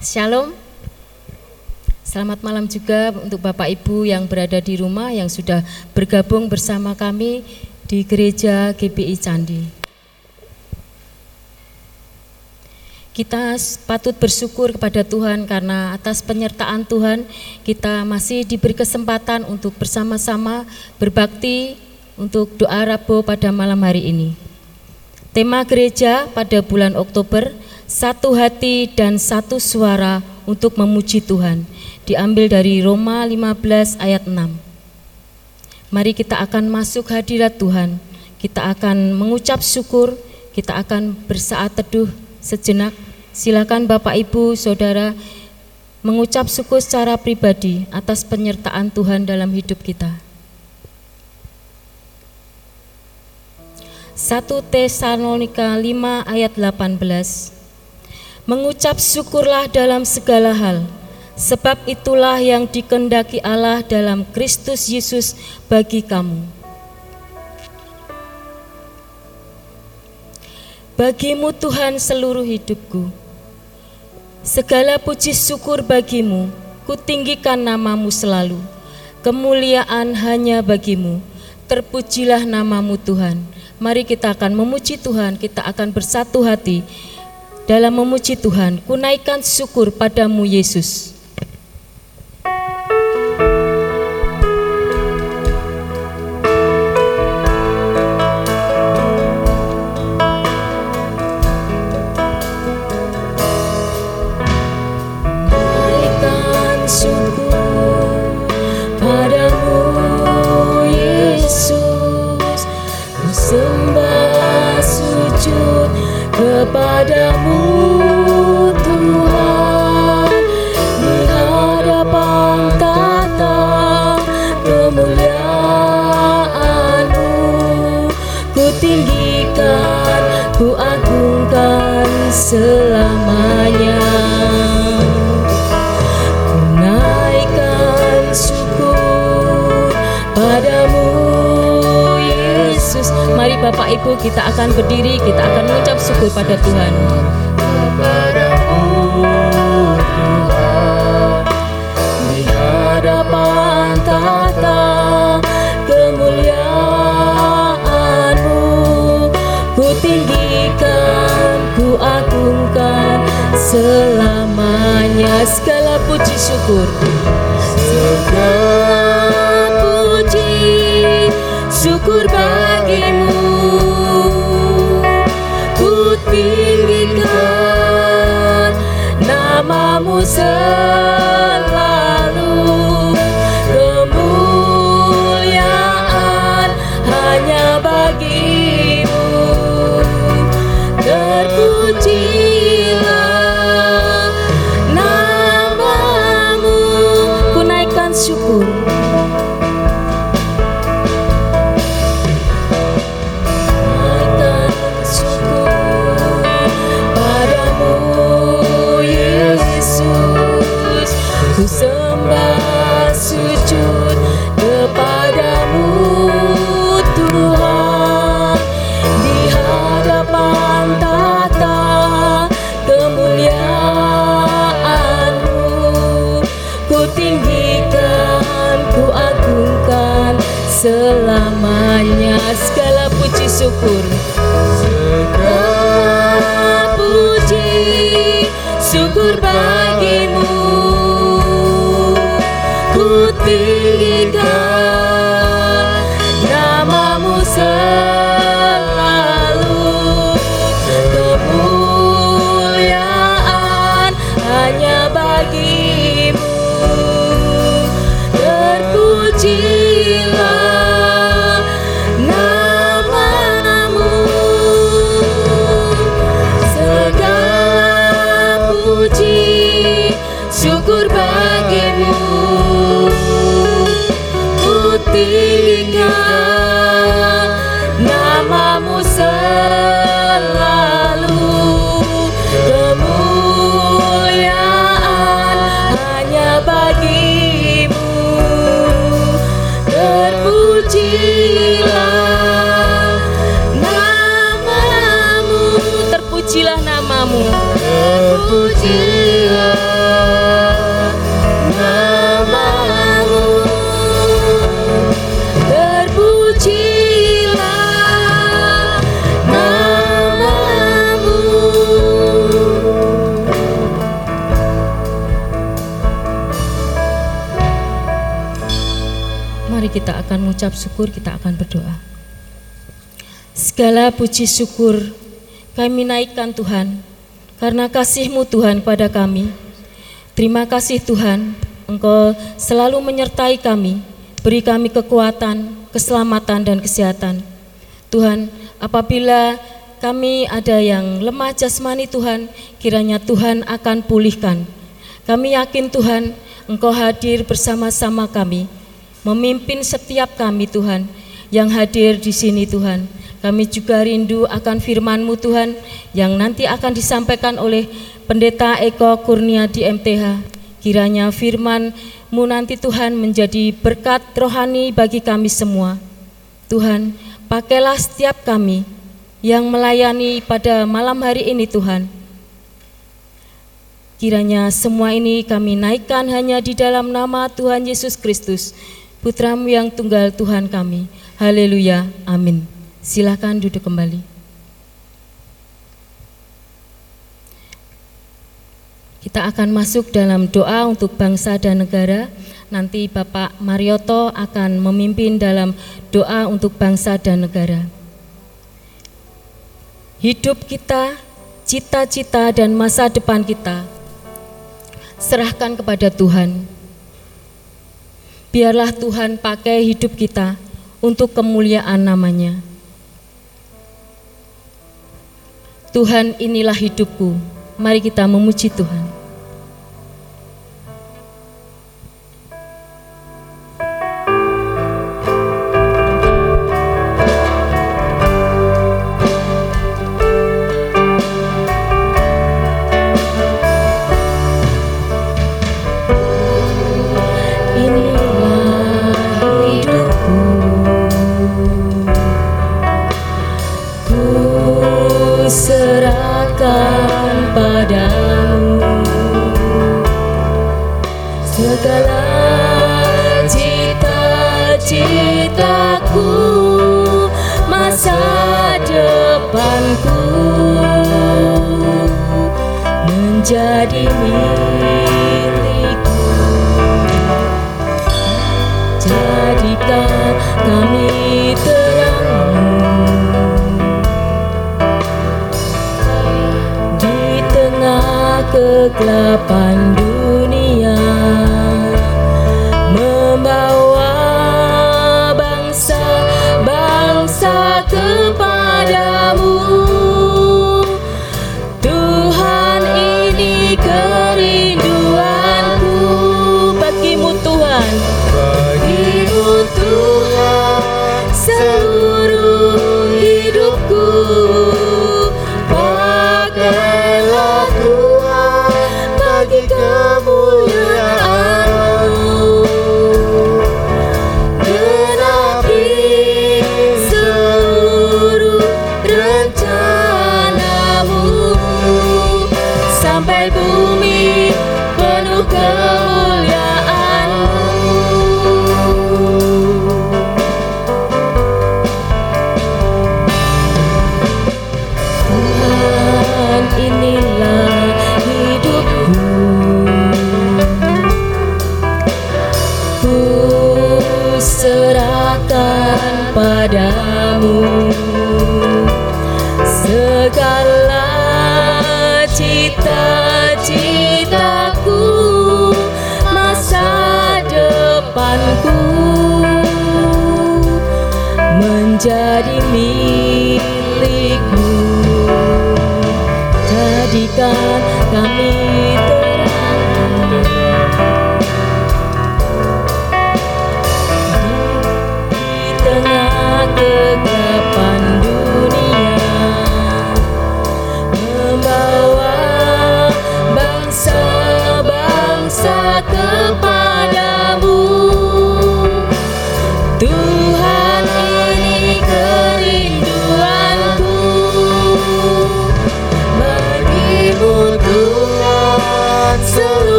Shalom. Selamat malam juga untuk Bapak Ibu yang berada di rumah yang sudah bergabung bersama kami di Gereja GBI Candi. Kita patut bersyukur kepada Tuhan karena atas penyertaan Tuhan kita masih diberi kesempatan untuk bersama-sama berbakti untuk doa Rabu pada malam hari ini. Tema gereja pada bulan Oktober, satu hati dan satu suara untuk memuji Tuhan diambil dari Roma 15 ayat 6. Mari kita akan masuk hadirat Tuhan, kita akan mengucap syukur, kita akan bersaat teduh sejenak. Silakan Bapak Ibu, Saudara mengucap syukur secara pribadi atas penyertaan Tuhan dalam hidup kita. 1 Tesalonika 5 ayat 18 Mengucap syukurlah dalam segala hal, Sebab itulah yang dikendaki Allah dalam Kristus Yesus bagi kamu. Bagimu Tuhan seluruh hidupku. Segala puji syukur bagimu, kutinggikan namamu selalu. Kemuliaan hanya bagimu, terpujilah namamu Tuhan. Mari kita akan memuji Tuhan, kita akan bersatu hati dalam memuji Tuhan. Kunaikan syukur padamu Yesus. Kepadamu Tuhan di hadapan tata kemuliaanmu. Ku tinggikan ku agungkan selamanya Bapak Ibu kita akan berdiri kita akan mengucap syukur pada Tuhan. Kepadamu Tuhan di hadapan tata kemuliaanmu. Ku tinggikan ku agungkan selamanya. Segala puji syukur. Segala puji syukur bagimu namamu selalu puji syukur akan mengucap syukur, kita akan berdoa. Segala puji syukur kami naikkan Tuhan, karena kasih-Mu Tuhan pada kami. Terima kasih Tuhan, Engkau selalu menyertai kami, beri kami kekuatan, keselamatan, dan kesehatan. Tuhan, apabila kami ada yang lemah jasmani Tuhan, kiranya Tuhan akan pulihkan. Kami yakin Tuhan, Engkau hadir bersama-sama kami, memimpin setiap kami Tuhan, yang hadir di sini Tuhan. Kami juga rindu akan firman-Mu Tuhan, yang nanti akan disampaikan oleh Pendeta Eko Kurnia di MTH. Kiranya firman-Mu nanti Tuhan menjadi berkat rohani bagi kami semua. Tuhan, pakailah setiap kami yang melayani pada malam hari ini Tuhan. Kiranya semua ini kami naikkan hanya di dalam nama Tuhan Yesus Kristus, Putramu yang tunggal Tuhan kami. Haleluya, amin. Silakan duduk kembali. Kita akan masuk dalam doa untuk bangsa dan negara. Nanti Bapak Marioto akan memimpin dalam doa untuk bangsa dan negara. Hidup kita, cita-cita dan masa depan kita serahkan kepada Tuhan. Biarlah Tuhan pakai hidup kita untuk kemuliaan namanya. Tuhan inilah hidupku. Mari kita memuji Tuhan. Menjadi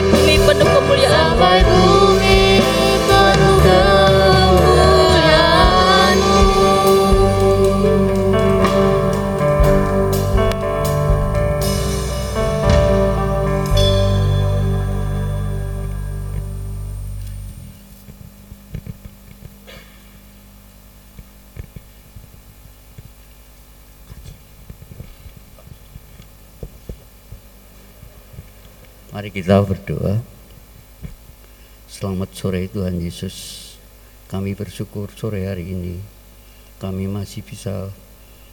make me but kita berdoa. Selamat sore Tuhan Yesus. Kami bersyukur sore hari ini kami masih bisa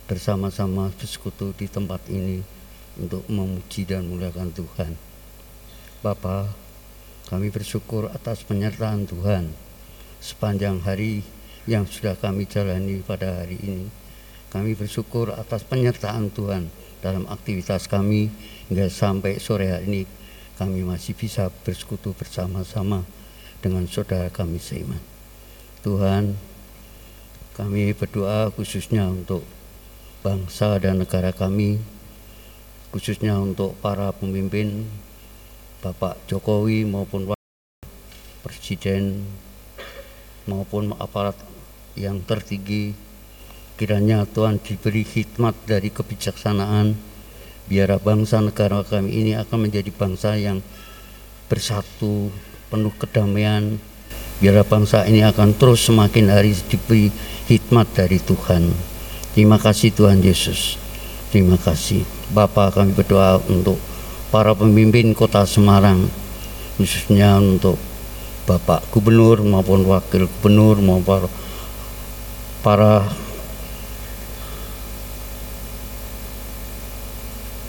bersama-sama bersekutu di tempat ini untuk memuji dan muliakan Tuhan. Bapa, kami bersyukur atas penyertaan Tuhan sepanjang hari yang sudah kami jalani pada hari ini. Kami bersyukur atas penyertaan Tuhan dalam aktivitas kami hingga sampai sore hari ini kami masih bisa bersekutu bersama-sama dengan saudara kami seiman. Tuhan, kami berdoa khususnya untuk bangsa dan negara kami, khususnya untuk para pemimpin Bapak Jokowi maupun Presiden maupun aparat yang tertinggi kiranya Tuhan diberi hikmat dari kebijaksanaan biar bangsa negara kami ini akan menjadi bangsa yang bersatu penuh kedamaian biar bangsa ini akan terus semakin hari diberi hikmat dari Tuhan. Terima kasih Tuhan Yesus. Terima kasih. Bapak kami berdoa untuk para pemimpin kota Semarang khususnya untuk Bapak Gubernur maupun Wakil Gubernur maupun para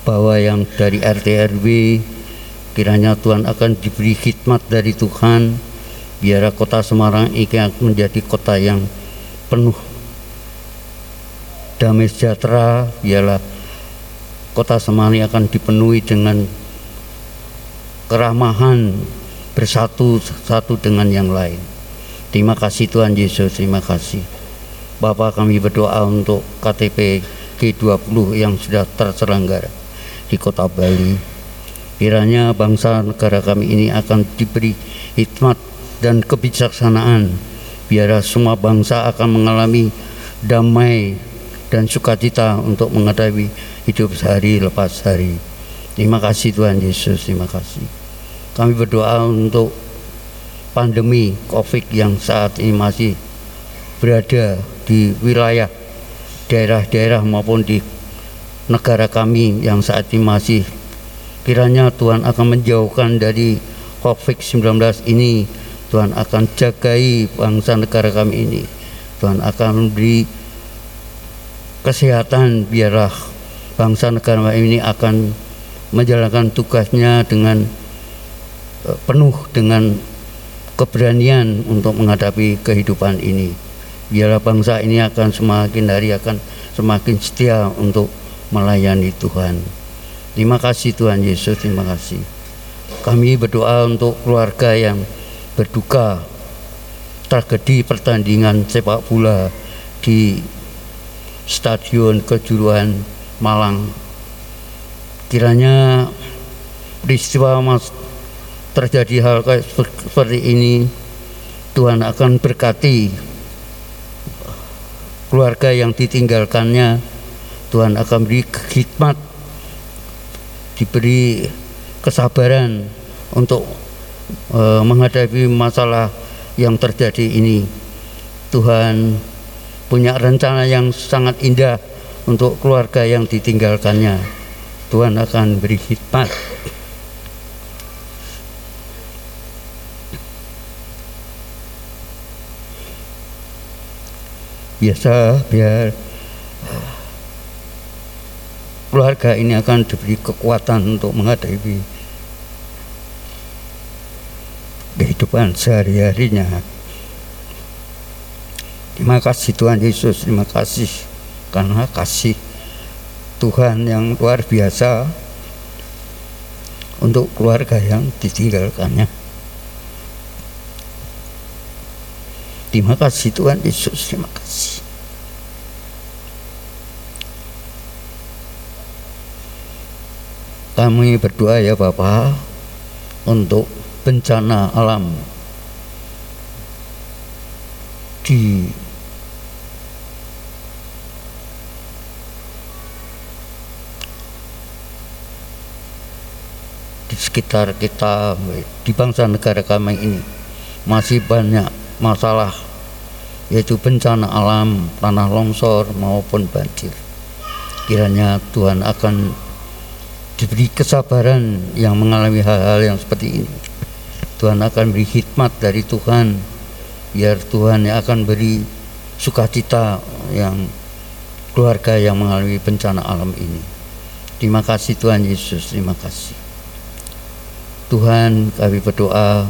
bahwa yang dari RT RW kiranya Tuhan akan diberi hikmat dari Tuhan biar kota Semarang ini menjadi kota yang penuh damai sejahtera biarlah kota Semarang akan dipenuhi dengan keramahan bersatu satu dengan yang lain. Terima kasih Tuhan Yesus terima kasih. Bapak kami berdoa untuk KTP G20 yang sudah terselenggara di kota Bali kiranya bangsa negara kami ini akan diberi hikmat dan kebijaksanaan biar semua bangsa akan mengalami damai dan sukacita untuk menghadapi hidup sehari lepas hari. Terima kasih Tuhan Yesus, terima kasih. Kami berdoa untuk pandemi Covid yang saat ini masih berada di wilayah daerah-daerah maupun di negara kami yang saat ini masih kiranya Tuhan akan menjauhkan dari COVID-19 ini. Tuhan akan jagai bangsa negara kami ini. Tuhan akan memberi kesehatan biarlah bangsa negara ini akan menjalankan tugasnya dengan uh, penuh dengan keberanian untuk menghadapi kehidupan ini. Biarlah bangsa ini akan semakin hari akan semakin setia untuk melayani Tuhan. Terima kasih Tuhan Yesus terima kasih. Kami berdoa untuk keluarga yang berduka tragedi pertandingan sepak bola di Stadion Kejuruan Malang. Kiranya peristiwa mas terjadi hal seperti ini Tuhan akan berkati keluarga yang ditinggalkannya Tuhan akan beri hikmat diberi kesabaran untuk e, menghadapi masalah yang terjadi ini. Tuhan punya rencana yang sangat indah untuk keluarga yang ditinggalkannya. Tuhan akan beri hikmat. Biasa biar keluarga ini akan diberi kekuatan untuk menghadapi kehidupan sehari-harinya. Terima kasih Tuhan Yesus, terima kasih karena kasih Tuhan yang luar biasa untuk keluarga yang ditinggalkannya. Terima kasih Tuhan Yesus, terima kasih. Kami berdoa ya Bapak untuk bencana alam di di sekitar kita di bangsa negara kami ini. Masih banyak masalah yaitu bencana alam tanah longsor maupun banjir. Kiranya Tuhan akan diberi kesabaran yang mengalami hal-hal yang seperti ini. Tuhan akan beri hikmat dari Tuhan biar Tuhan yang akan beri sukacita yang keluarga yang mengalami bencana alam ini. Terima kasih Tuhan Yesus, terima kasih. Tuhan kami berdoa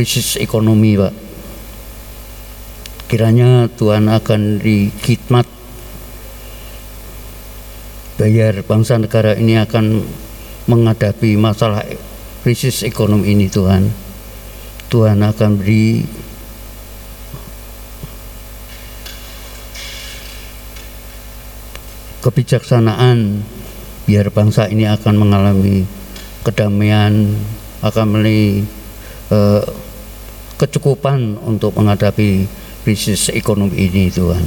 krisis ekonomi Pak. Kiranya Tuhan akan dikitmat bayar bangsa negara ini akan menghadapi masalah krisis ekonomi ini Tuhan. Tuhan akan beri kebijaksanaan biar bangsa ini akan mengalami kedamaian akan eh, kecukupan untuk menghadapi krisis ekonomi ini Tuhan.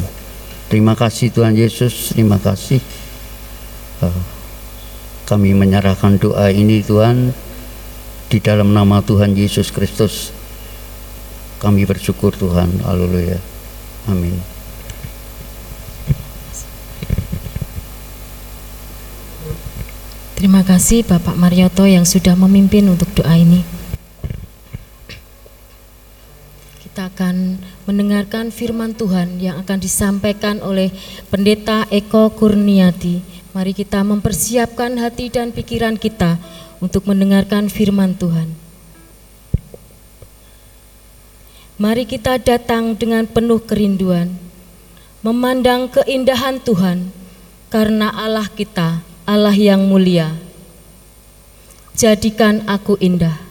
Terima kasih Tuhan Yesus, terima kasih. Uh, kami menyerahkan doa ini Tuhan di dalam nama Tuhan Yesus Kristus. Kami bersyukur Tuhan. Haleluya. Amin. Terima kasih Bapak Marioto yang sudah memimpin untuk doa ini. Kita akan mendengarkan firman Tuhan yang akan disampaikan oleh Pendeta Eko Kurniati. Mari kita mempersiapkan hati dan pikiran kita untuk mendengarkan firman Tuhan. Mari kita datang dengan penuh kerinduan, memandang keindahan Tuhan, karena Allah kita, Allah yang mulia. Jadikan aku indah.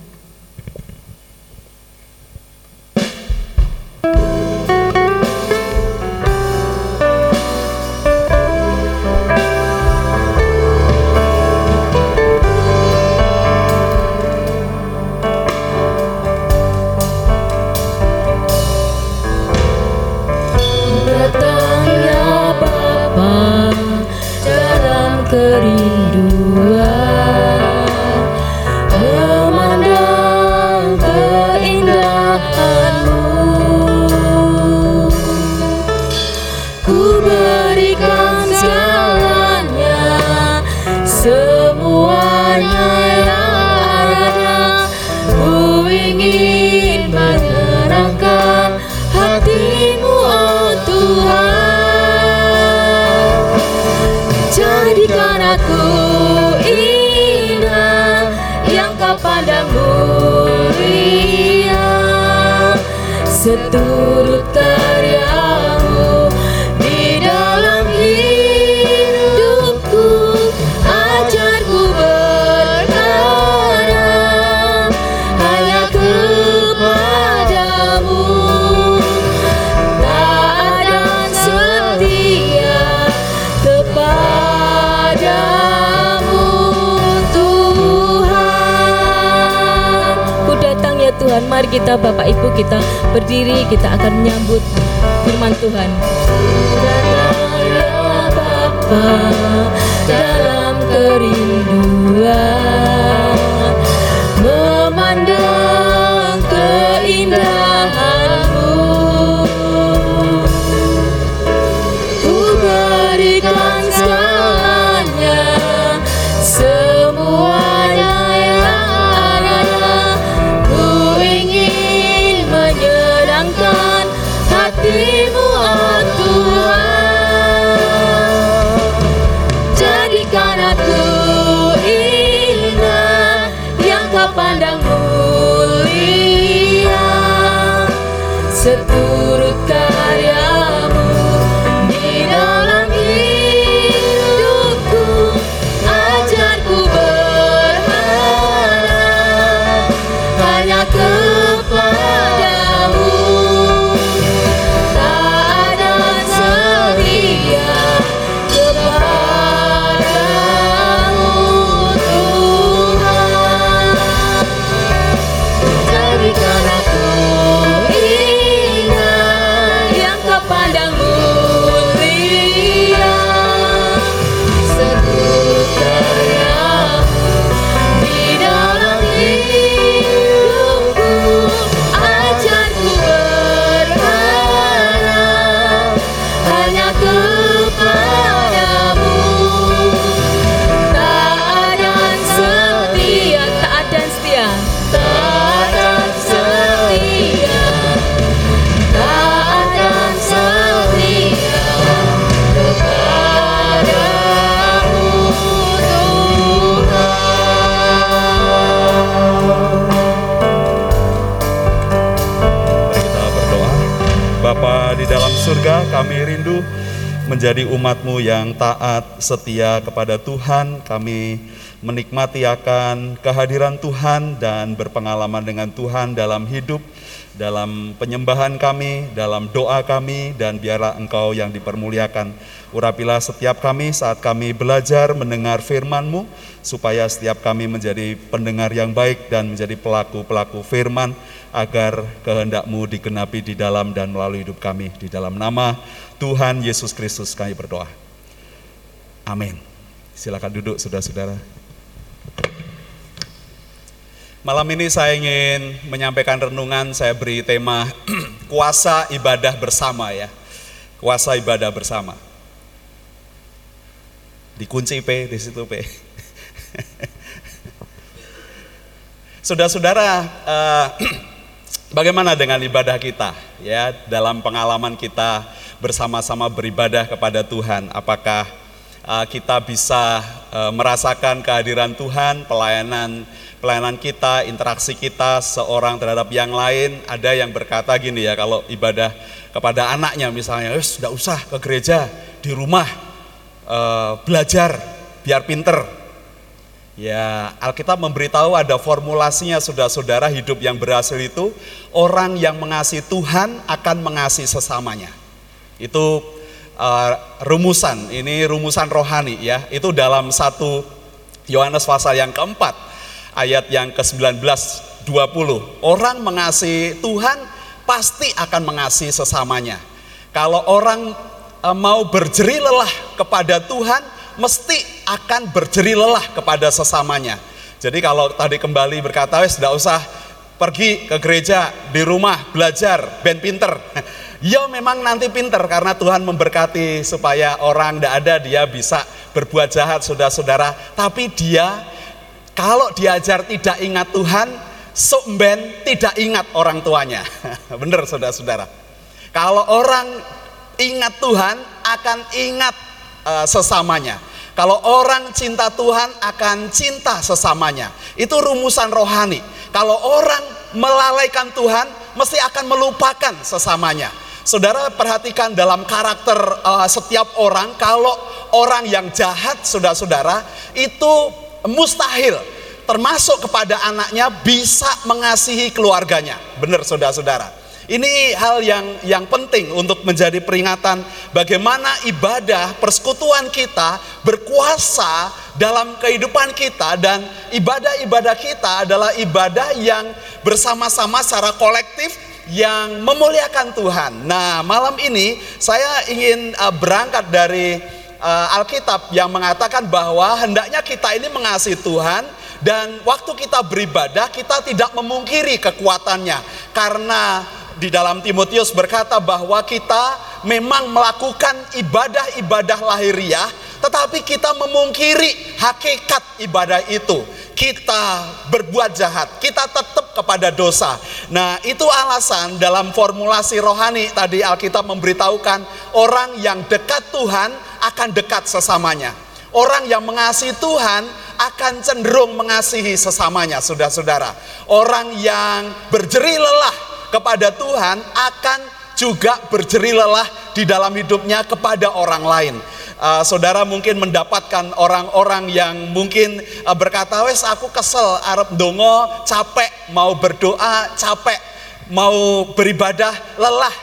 door. Kita Bapak Ibu kita berdiri kita akan menyambut firman Tuhan. Bapa dalam kerinduan memandang keindahanmu menjadi umatmu yang taat, setia kepada Tuhan. Kami menikmati akan kehadiran Tuhan dan berpengalaman dengan Tuhan dalam hidup, dalam penyembahan kami, dalam doa kami, dan biarlah Engkau yang dipermuliakan. Urapilah setiap kami saat kami belajar mendengar firman-Mu, supaya setiap kami menjadi pendengar yang baik dan menjadi pelaku-pelaku firman, agar kehendak-Mu digenapi di dalam dan melalui hidup kami. Di dalam nama Tuhan Yesus Kristus kami berdoa. Amin. Silakan duduk saudara-saudara. Malam ini saya ingin menyampaikan renungan, saya beri tema kuasa ibadah bersama ya. Kuasa ibadah bersama. Dikunci P di situ P. Saudara-saudara, uh, bagaimana dengan ibadah kita ya dalam pengalaman kita bersama-sama beribadah kepada Tuhan? Apakah uh, kita bisa uh, merasakan kehadiran Tuhan, pelayanan pelayanan kita, interaksi kita seorang terhadap yang lain? Ada yang berkata gini ya, kalau ibadah kepada anaknya misalnya, sudah usah ke gereja di rumah uh, belajar biar pinter Ya, Alkitab memberitahu ada formulasinya saudara-saudara hidup yang berhasil itu orang yang mengasihi Tuhan akan mengasihi sesamanya. Itu uh, rumusan, ini rumusan rohani ya. Itu dalam satu Yohanes pasal yang keempat ayat yang ke-19 20. Orang mengasihi Tuhan pasti akan mengasihi sesamanya. Kalau orang uh, mau berjeri lelah kepada Tuhan, mesti akan berjeri lelah kepada sesamanya. Jadi kalau tadi kembali berkata, wes tidak usah pergi ke gereja, di rumah belajar, ben pinter. Ya memang nanti pinter karena Tuhan memberkati supaya orang tidak ada dia bisa berbuat jahat saudara-saudara. Tapi dia kalau diajar tidak ingat Tuhan, sumben tidak ingat orang tuanya. Benar saudara-saudara. Kalau orang ingat Tuhan akan ingat uh, sesamanya. Kalau orang cinta Tuhan akan cinta sesamanya. Itu rumusan rohani. Kalau orang melalaikan Tuhan, mesti akan melupakan sesamanya. Saudara perhatikan dalam karakter uh, setiap orang, kalau orang yang jahat, saudara-saudara, itu mustahil termasuk kepada anaknya bisa mengasihi keluarganya. Benar saudara-saudara. Ini hal yang yang penting untuk menjadi peringatan bagaimana ibadah persekutuan kita berkuasa dalam kehidupan kita dan ibadah-ibadah kita adalah ibadah yang bersama-sama secara kolektif yang memuliakan Tuhan. Nah, malam ini saya ingin uh, berangkat dari uh, Alkitab yang mengatakan bahwa hendaknya kita ini mengasihi Tuhan dan waktu kita beribadah kita tidak memungkiri kekuatannya karena di dalam Timotius berkata bahwa kita memang melakukan ibadah-ibadah lahiriah, tetapi kita memungkiri hakikat ibadah itu. Kita berbuat jahat, kita tetap kepada dosa. Nah, itu alasan dalam formulasi rohani tadi Alkitab memberitahukan orang yang dekat Tuhan akan dekat sesamanya. Orang yang mengasihi Tuhan akan cenderung mengasihi sesamanya, saudara-saudara. Orang yang berjeri lelah kepada Tuhan akan juga berjeri lelah di dalam hidupnya kepada orang lain. Uh, saudara mungkin mendapatkan orang-orang yang mungkin uh, berkata, wes aku kesel, Arab dongo, capek, mau berdoa, capek, mau beribadah, lelah.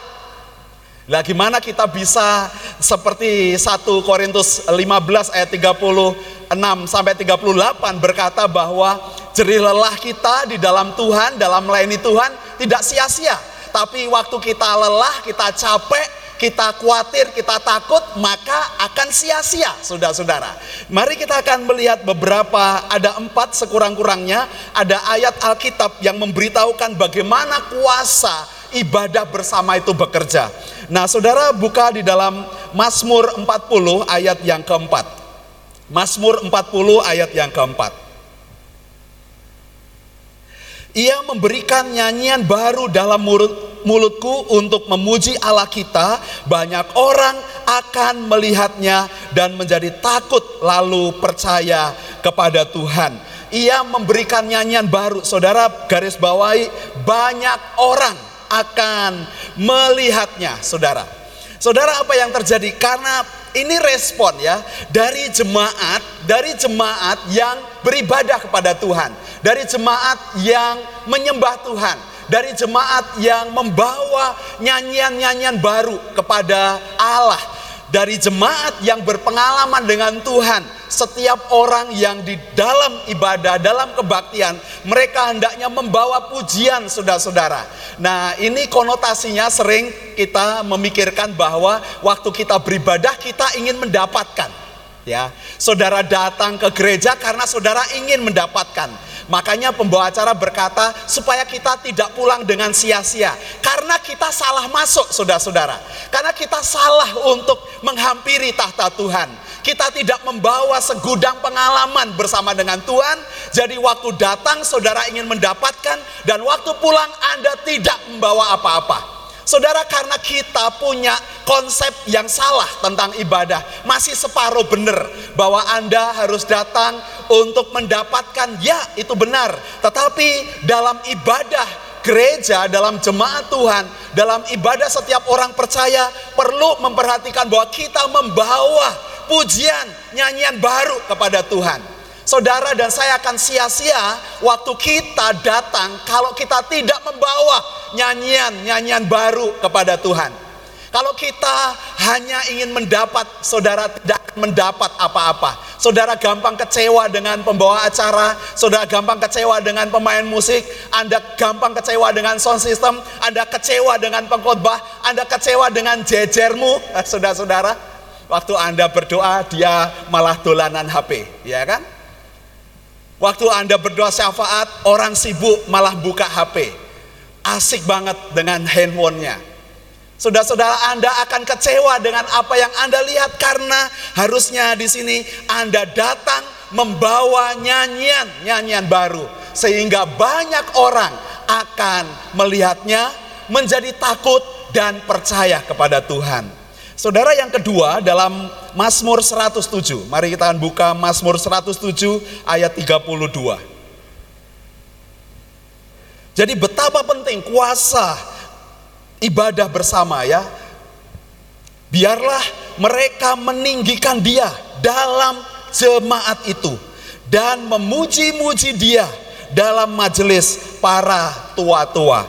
Lah gimana kita bisa seperti 1 Korintus 15 ayat 36 sampai 38 berkata bahwa jerih lelah kita di dalam Tuhan, dalam melayani Tuhan tidak sia-sia. Tapi waktu kita lelah, kita capek, kita khawatir, kita takut, maka akan sia-sia, saudara-saudara. Mari kita akan melihat beberapa, ada empat sekurang-kurangnya, ada ayat Alkitab yang memberitahukan bagaimana kuasa ibadah bersama itu bekerja. Nah, saudara buka di dalam Mazmur 40 ayat yang keempat. Mazmur 40 ayat yang keempat. Ia memberikan nyanyian baru dalam mulut, mulutku untuk memuji Allah kita. Banyak orang akan melihatnya dan menjadi takut lalu percaya kepada Tuhan. Ia memberikan nyanyian baru. Saudara garis bawahi banyak orang akan melihatnya, saudara. Saudara apa yang terjadi? Karena ini respon ya dari jemaat, dari jemaat yang beribadah kepada Tuhan, dari jemaat yang menyembah Tuhan, dari jemaat yang membawa nyanyian-nyanyian baru kepada Allah, dari jemaat yang berpengalaman dengan Tuhan, setiap orang yang di dalam ibadah, dalam kebaktian, mereka hendaknya membawa pujian saudara-saudara. Nah ini konotasinya sering kita memikirkan bahwa waktu kita beribadah kita ingin mendapatkan. Ya, saudara datang ke gereja karena saudara ingin mendapatkan. Makanya pembawa acara berkata supaya kita tidak pulang dengan sia-sia. Karena kita salah masuk saudara-saudara. Karena kita salah untuk menghampiri tahta Tuhan kita tidak membawa segudang pengalaman bersama dengan Tuhan. Jadi waktu datang saudara ingin mendapatkan dan waktu pulang Anda tidak membawa apa-apa. Saudara karena kita punya konsep yang salah tentang ibadah Masih separuh benar bahwa Anda harus datang untuk mendapatkan Ya itu benar Tetapi dalam ibadah gereja, dalam jemaat Tuhan Dalam ibadah setiap orang percaya Perlu memperhatikan bahwa kita membawa pujian, nyanyian baru kepada Tuhan. Saudara dan saya akan sia-sia waktu kita datang kalau kita tidak membawa nyanyian-nyanyian baru kepada Tuhan. Kalau kita hanya ingin mendapat, saudara tidak mendapat apa-apa. Saudara gampang kecewa dengan pembawa acara, saudara gampang kecewa dengan pemain musik, Anda gampang kecewa dengan sound system, Anda kecewa dengan pengkhotbah, Anda kecewa dengan jejermu, saudara-saudara. Waktu Anda berdoa, dia malah dolanan HP, ya kan? Waktu Anda berdoa syafaat, orang sibuk malah buka HP. Asik banget dengan handphonenya. Saudara-saudara Anda akan kecewa dengan apa yang Anda lihat karena harusnya di sini Anda datang membawa nyanyian, nyanyian baru sehingga banyak orang akan melihatnya menjadi takut dan percaya kepada Tuhan. Saudara yang kedua dalam Mazmur 107. Mari kita akan buka Mazmur 107 ayat 32. Jadi betapa penting kuasa ibadah bersama ya. Biarlah mereka meninggikan dia dalam jemaat itu dan memuji-muji dia dalam majelis para tua-tua.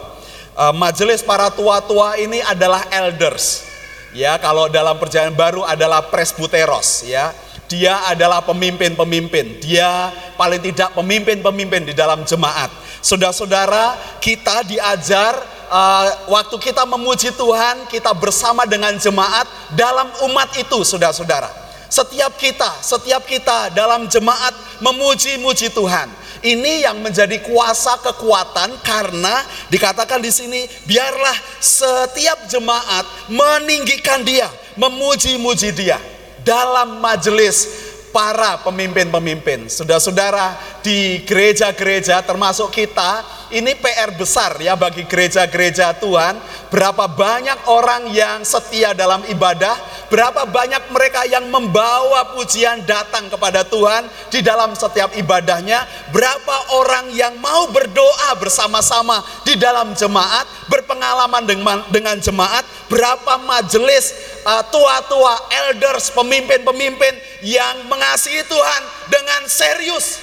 Uh, majelis para tua-tua ini adalah elders Ya, kalau dalam perjanjian baru adalah presbuteros ya. Dia adalah pemimpin-pemimpin. Dia paling tidak pemimpin-pemimpin di dalam jemaat. Saudara-saudara, kita diajar uh, waktu kita memuji Tuhan, kita bersama dengan jemaat dalam umat itu, saudara-saudara. Setiap kita, setiap kita dalam jemaat memuji-muji Tuhan. Ini yang menjadi kuasa kekuatan karena dikatakan di sini biarlah setiap jemaat meninggikan dia, memuji-muji dia dalam majelis para pemimpin-pemimpin. Saudara-saudara di gereja-gereja termasuk kita ini PR besar ya bagi gereja-gereja Tuhan. Berapa banyak orang yang setia dalam ibadah, berapa banyak mereka yang membawa pujian datang kepada Tuhan di dalam setiap ibadahnya, berapa orang yang mau berdoa bersama-sama di dalam jemaat, berpengalaman dengan, dengan jemaat, berapa majelis uh, tua-tua, elders, pemimpin-pemimpin yang mengasihi Tuhan dengan serius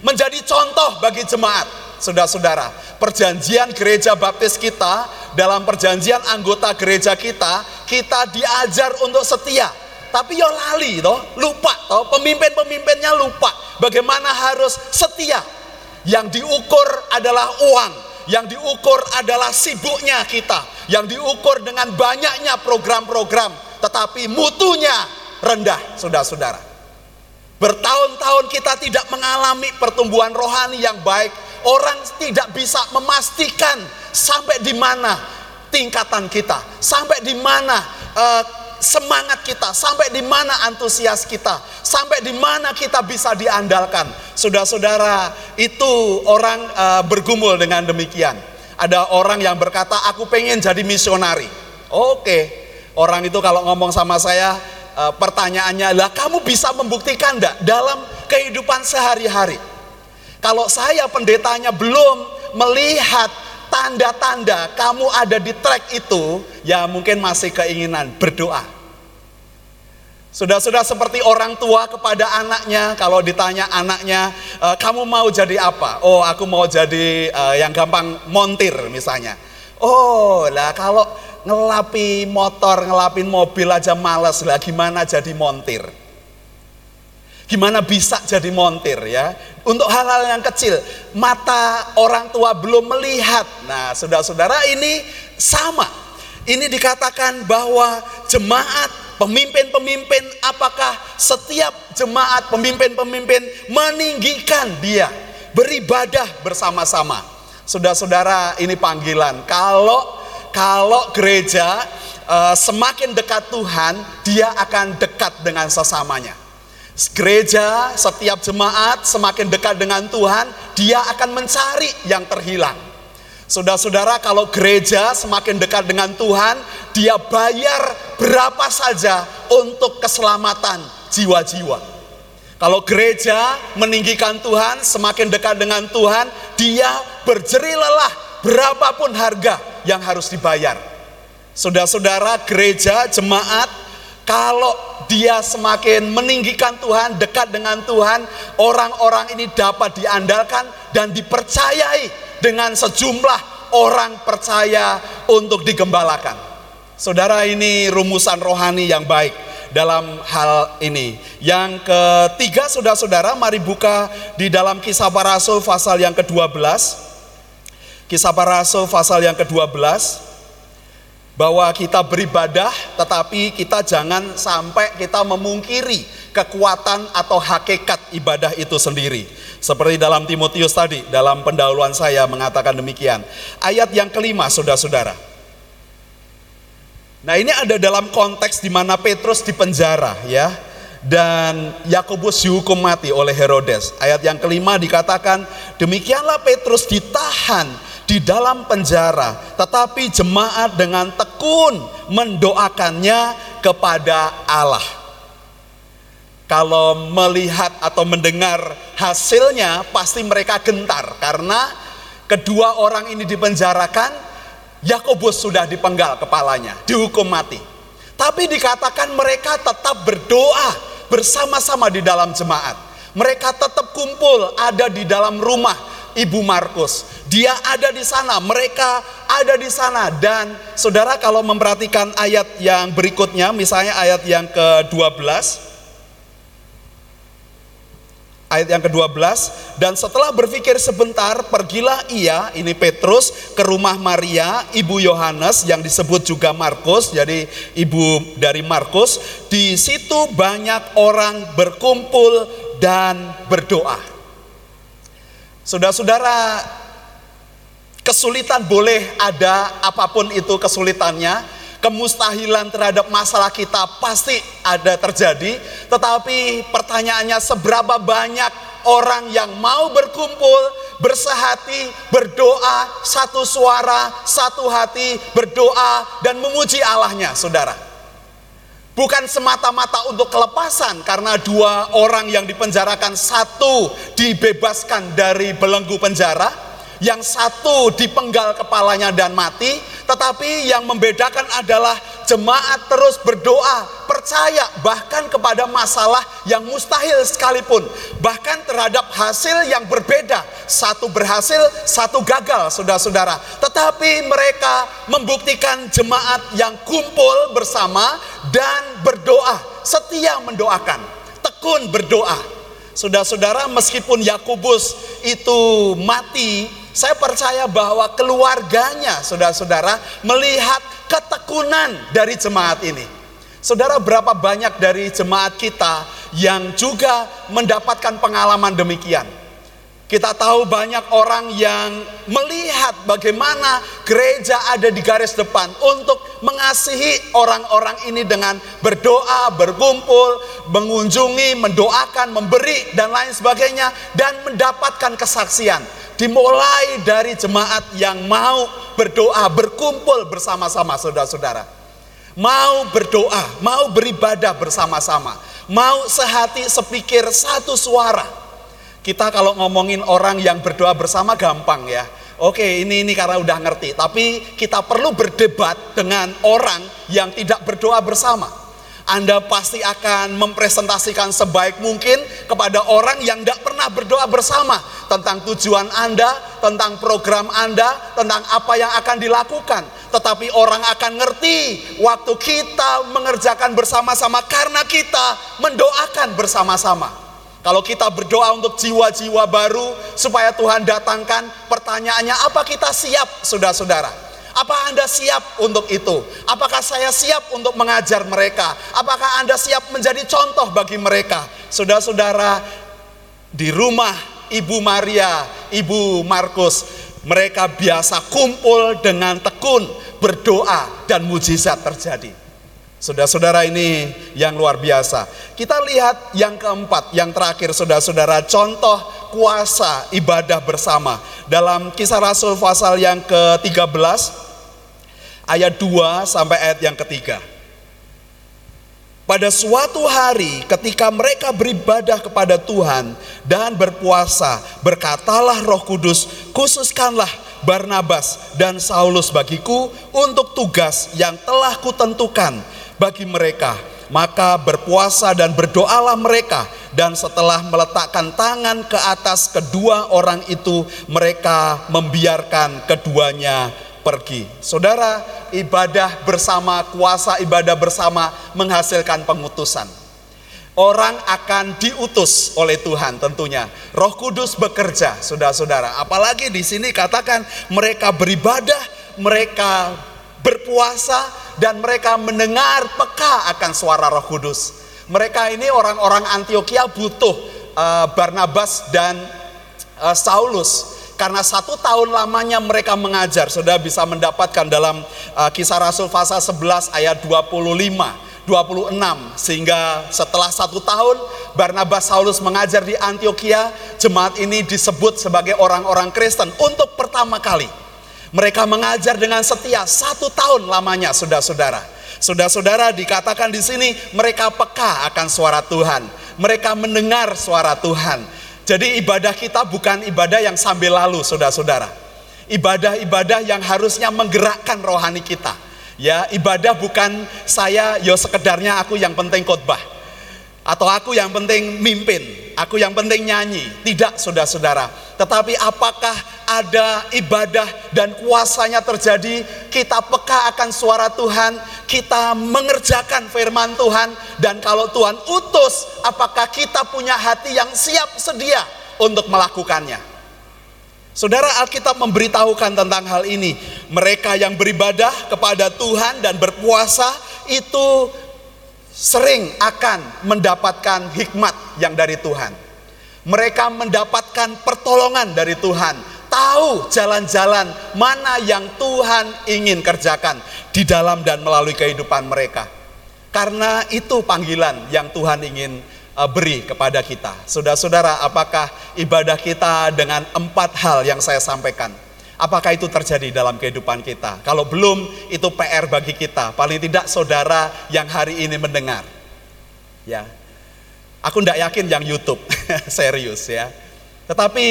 menjadi contoh bagi jemaat saudara-saudara. Perjanjian gereja baptis kita, dalam perjanjian anggota gereja kita, kita diajar untuk setia. Tapi yo lali toh, lupa toh, pemimpin-pemimpinnya lupa bagaimana harus setia. Yang diukur adalah uang, yang diukur adalah sibuknya kita, yang diukur dengan banyaknya program-program, tetapi mutunya rendah, saudara-saudara. Bertahun-tahun kita tidak mengalami pertumbuhan rohani yang baik, Orang tidak bisa memastikan sampai di mana tingkatan kita, sampai di mana uh, semangat kita, sampai di mana antusias kita, sampai di mana kita bisa diandalkan. Saudara-saudara, itu orang uh, bergumul dengan demikian. Ada orang yang berkata, "Aku pengen jadi misionari." Oke, orang itu kalau ngomong sama saya, uh, pertanyaannya adalah, "Kamu bisa membuktikan enggak dalam kehidupan sehari-hari?" Kalau saya pendetanya belum melihat tanda-tanda kamu ada di track itu, ya mungkin masih keinginan berdoa. Sudah-sudah seperti orang tua kepada anaknya, kalau ditanya anaknya, e, kamu mau jadi apa? Oh, aku mau jadi e, yang gampang montir misalnya. Oh, lah kalau ngelapi motor, ngelapin mobil aja males lah, gimana jadi montir? Gimana bisa jadi montir ya? Untuk hal-hal yang kecil, mata orang tua belum melihat. Nah, saudara-saudara ini sama. Ini dikatakan bahwa jemaat, pemimpin-pemimpin, apakah setiap jemaat, pemimpin-pemimpin meninggikan dia, beribadah bersama-sama. Saudara-saudara, ini panggilan. Kalau kalau gereja uh, semakin dekat Tuhan, dia akan dekat dengan sesamanya. Gereja, setiap jemaat semakin dekat dengan Tuhan, dia akan mencari yang terhilang. Saudara-saudara, kalau gereja semakin dekat dengan Tuhan, dia bayar berapa saja untuk keselamatan jiwa-jiwa. Kalau gereja meninggikan Tuhan, semakin dekat dengan Tuhan, dia berjeri lelah berapapun harga yang harus dibayar. Saudara-saudara, gereja, jemaat, kalau dia semakin meninggikan Tuhan, dekat dengan Tuhan, orang-orang ini dapat diandalkan dan dipercayai dengan sejumlah orang percaya untuk digembalakan. Saudara, ini rumusan rohani yang baik dalam hal ini. Yang ketiga, saudara-saudara, mari buka di dalam kisah para rasul pasal yang ke-12. Kisah para rasul pasal yang ke-12 bahwa kita beribadah tetapi kita jangan sampai kita memungkiri kekuatan atau hakikat ibadah itu sendiri. Seperti dalam Timotius tadi, dalam pendahuluan saya mengatakan demikian. Ayat yang kelima, saudara-saudara. Nah ini ada dalam konteks di mana Petrus dipenjara ya. Dan Yakobus dihukum mati oleh Herodes. Ayat yang kelima dikatakan, demikianlah Petrus ditahan di dalam penjara, tetapi jemaat dengan tekun mendoakannya kepada Allah. Kalau melihat atau mendengar hasilnya, pasti mereka gentar karena kedua orang ini dipenjarakan. Yakobus sudah dipenggal kepalanya, dihukum mati. Tapi dikatakan mereka tetap berdoa bersama-sama di dalam jemaat. Mereka tetap kumpul ada di dalam rumah Ibu Markus. Dia ada di sana, mereka ada di sana. Dan Saudara kalau memperhatikan ayat yang berikutnya, misalnya ayat yang ke-12 Ayat yang ke-12 Dan setelah berpikir sebentar Pergilah ia, ini Petrus Ke rumah Maria, ibu Yohanes Yang disebut juga Markus Jadi ibu dari Markus. Di situ banyak orang berkumpul dan berdoa Saudara-saudara, kesulitan boleh ada apa pun itu kesulitannya, kemustahilan terhadap masalah kita pasti ada terjadi, tetapi pertanyaannya seberapa banyak orang yang mau berkumpul, bersehati, berdoa, satu suara, satu hati, berdoa dan memuji Allahnya, saudara bukan semata-mata untuk kelepasan karena dua orang yang dipenjarakan satu dibebaskan dari belenggu penjara yang satu dipenggal kepalanya dan mati, tetapi yang membedakan adalah jemaat terus berdoa, percaya bahkan kepada masalah yang mustahil sekalipun, bahkan terhadap hasil yang berbeda, satu berhasil, satu gagal, saudara-saudara. Tetapi mereka membuktikan jemaat yang kumpul bersama dan berdoa, setia mendoakan, tekun berdoa. Saudara-saudara, meskipun Yakobus itu mati saya percaya bahwa keluarganya, saudara-saudara, melihat ketekunan dari jemaat ini. Saudara, berapa banyak dari jemaat kita yang juga mendapatkan pengalaman demikian? Kita tahu banyak orang yang melihat bagaimana gereja ada di garis depan untuk mengasihi orang-orang ini dengan berdoa, berkumpul, mengunjungi, mendoakan, memberi, dan lain sebagainya, dan mendapatkan kesaksian dimulai dari jemaat yang mau berdoa, berkumpul bersama-sama saudara-saudara. Mau berdoa, mau beribadah bersama-sama. Mau sehati sepikir satu suara. Kita kalau ngomongin orang yang berdoa bersama gampang ya. Oke, ini ini karena udah ngerti, tapi kita perlu berdebat dengan orang yang tidak berdoa bersama. Anda pasti akan mempresentasikan sebaik mungkin kepada orang yang tidak pernah berdoa bersama tentang tujuan Anda, tentang program Anda, tentang apa yang akan dilakukan. Tetapi orang akan ngerti waktu kita mengerjakan bersama-sama karena kita mendoakan bersama-sama. Kalau kita berdoa untuk jiwa-jiwa baru supaya Tuhan datangkan, pertanyaannya apa kita siap, saudara-saudara? Apa Anda siap untuk itu? Apakah saya siap untuk mengajar mereka? Apakah Anda siap menjadi contoh bagi mereka? Saudara-saudara, di rumah Ibu Maria, Ibu Markus, mereka biasa kumpul dengan tekun, berdoa, dan mujizat terjadi. Saudara-saudara ini yang luar biasa. Kita lihat yang keempat, yang terakhir saudara-saudara, contoh kuasa ibadah bersama. Dalam kisah Rasul pasal yang ke-13, ayat 2 sampai ayat yang ketiga. Pada suatu hari ketika mereka beribadah kepada Tuhan dan berpuasa, berkatalah Roh Kudus, khususkanlah Barnabas dan Saulus bagiku untuk tugas yang telah kutentukan bagi mereka. Maka berpuasa dan berdoalah mereka dan setelah meletakkan tangan ke atas kedua orang itu mereka membiarkan keduanya pergi. Saudara, ibadah bersama, kuasa ibadah bersama menghasilkan pengutusan. Orang akan diutus oleh Tuhan tentunya. Roh Kudus bekerja, saudara-saudara. Apalagi di sini katakan mereka beribadah, mereka berpuasa dan mereka mendengar peka akan suara Roh Kudus. Mereka ini orang-orang Antioquia butuh uh, Barnabas dan uh, Saulus karena satu tahun lamanya mereka mengajar. Sudah bisa mendapatkan dalam uh, kisah Rasul pasal 11 ayat 25. 26 sehingga setelah satu tahun Barnabas Saulus mengajar di Antioquia jemaat ini disebut sebagai orang-orang Kristen untuk pertama kali mereka mengajar dengan setia satu tahun lamanya saudara-saudara saudara-saudara dikatakan di sini mereka peka akan suara Tuhan mereka mendengar suara Tuhan jadi ibadah kita bukan ibadah yang sambil lalu, saudara-saudara. Ibadah-ibadah yang harusnya menggerakkan rohani kita. Ya, ibadah bukan saya yo sekedarnya aku yang penting khotbah. Atau aku yang penting mimpin, aku yang penting nyanyi. Tidak, saudara-saudara. Tetapi apakah ada ibadah dan kuasanya terjadi, kita peka akan suara Tuhan, kita mengerjakan firman Tuhan, dan kalau Tuhan utus, apakah kita punya hati yang siap sedia untuk melakukannya? Saudara Alkitab memberitahukan tentang hal ini. Mereka yang beribadah kepada Tuhan dan berpuasa itu sering akan mendapatkan hikmat yang dari Tuhan. Mereka mendapatkan pertolongan dari Tuhan, tahu jalan-jalan mana yang Tuhan ingin kerjakan di dalam dan melalui kehidupan mereka. Karena itu panggilan yang Tuhan ingin uh, beri kepada kita. Saudara-saudara, apakah ibadah kita dengan empat hal yang saya sampaikan? Apakah itu terjadi dalam kehidupan kita? Kalau belum, itu PR bagi kita. Paling tidak saudara yang hari ini mendengar. Ya, aku tidak yakin yang YouTube serius ya. Tetapi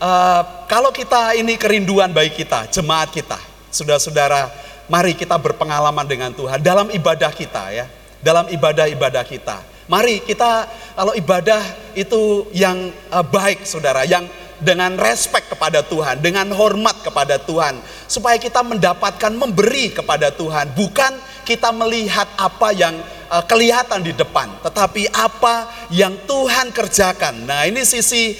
uh, kalau kita ini kerinduan bagi kita, jemaat kita, saudara-saudara, mari kita berpengalaman dengan Tuhan dalam ibadah kita ya, dalam ibadah-ibadah kita. Mari kita kalau ibadah itu yang uh, baik, saudara, yang dengan respect kepada Tuhan, dengan hormat kepada Tuhan, supaya kita mendapatkan memberi kepada Tuhan, bukan kita melihat apa yang uh, kelihatan di depan, tetapi apa yang Tuhan kerjakan. Nah, ini sisi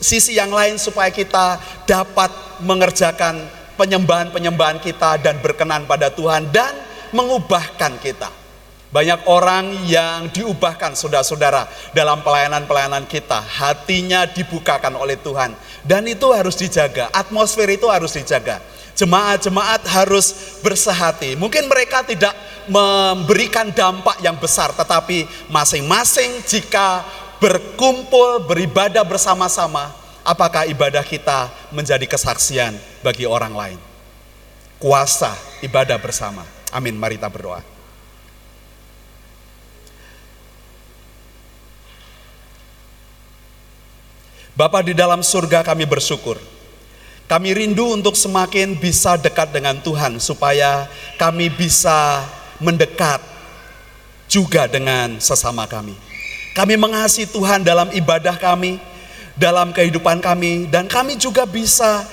sisi yang lain supaya kita dapat mengerjakan penyembahan-penyembahan kita dan berkenan pada Tuhan dan mengubahkan kita. Banyak orang yang diubahkan saudara-saudara dalam pelayanan-pelayanan kita. Hatinya dibukakan oleh Tuhan. Dan itu harus dijaga, atmosfer itu harus dijaga. Jemaat-jemaat harus bersehati. Mungkin mereka tidak memberikan dampak yang besar, tetapi masing-masing jika berkumpul, beribadah bersama-sama, apakah ibadah kita menjadi kesaksian bagi orang lain? Kuasa ibadah bersama. Amin, mari kita berdoa. Bapa di dalam surga kami bersyukur. Kami rindu untuk semakin bisa dekat dengan Tuhan supaya kami bisa mendekat juga dengan sesama kami. Kami mengasihi Tuhan dalam ibadah kami, dalam kehidupan kami, dan kami juga bisa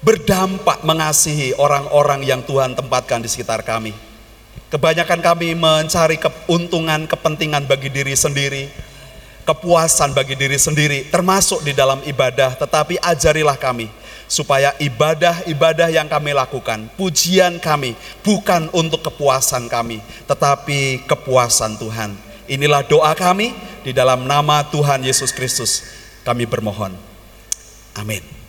berdampak mengasihi orang-orang yang Tuhan tempatkan di sekitar kami. Kebanyakan kami mencari keuntungan, kepentingan bagi diri sendiri, kepuasan bagi diri sendiri, termasuk di dalam ibadah. Tetapi ajarilah kami supaya ibadah-ibadah yang kami lakukan, pujian kami bukan untuk kepuasan kami, tetapi kepuasan Tuhan. Inilah doa kami di dalam nama Tuhan Yesus Kristus. Kami bermohon. Amin.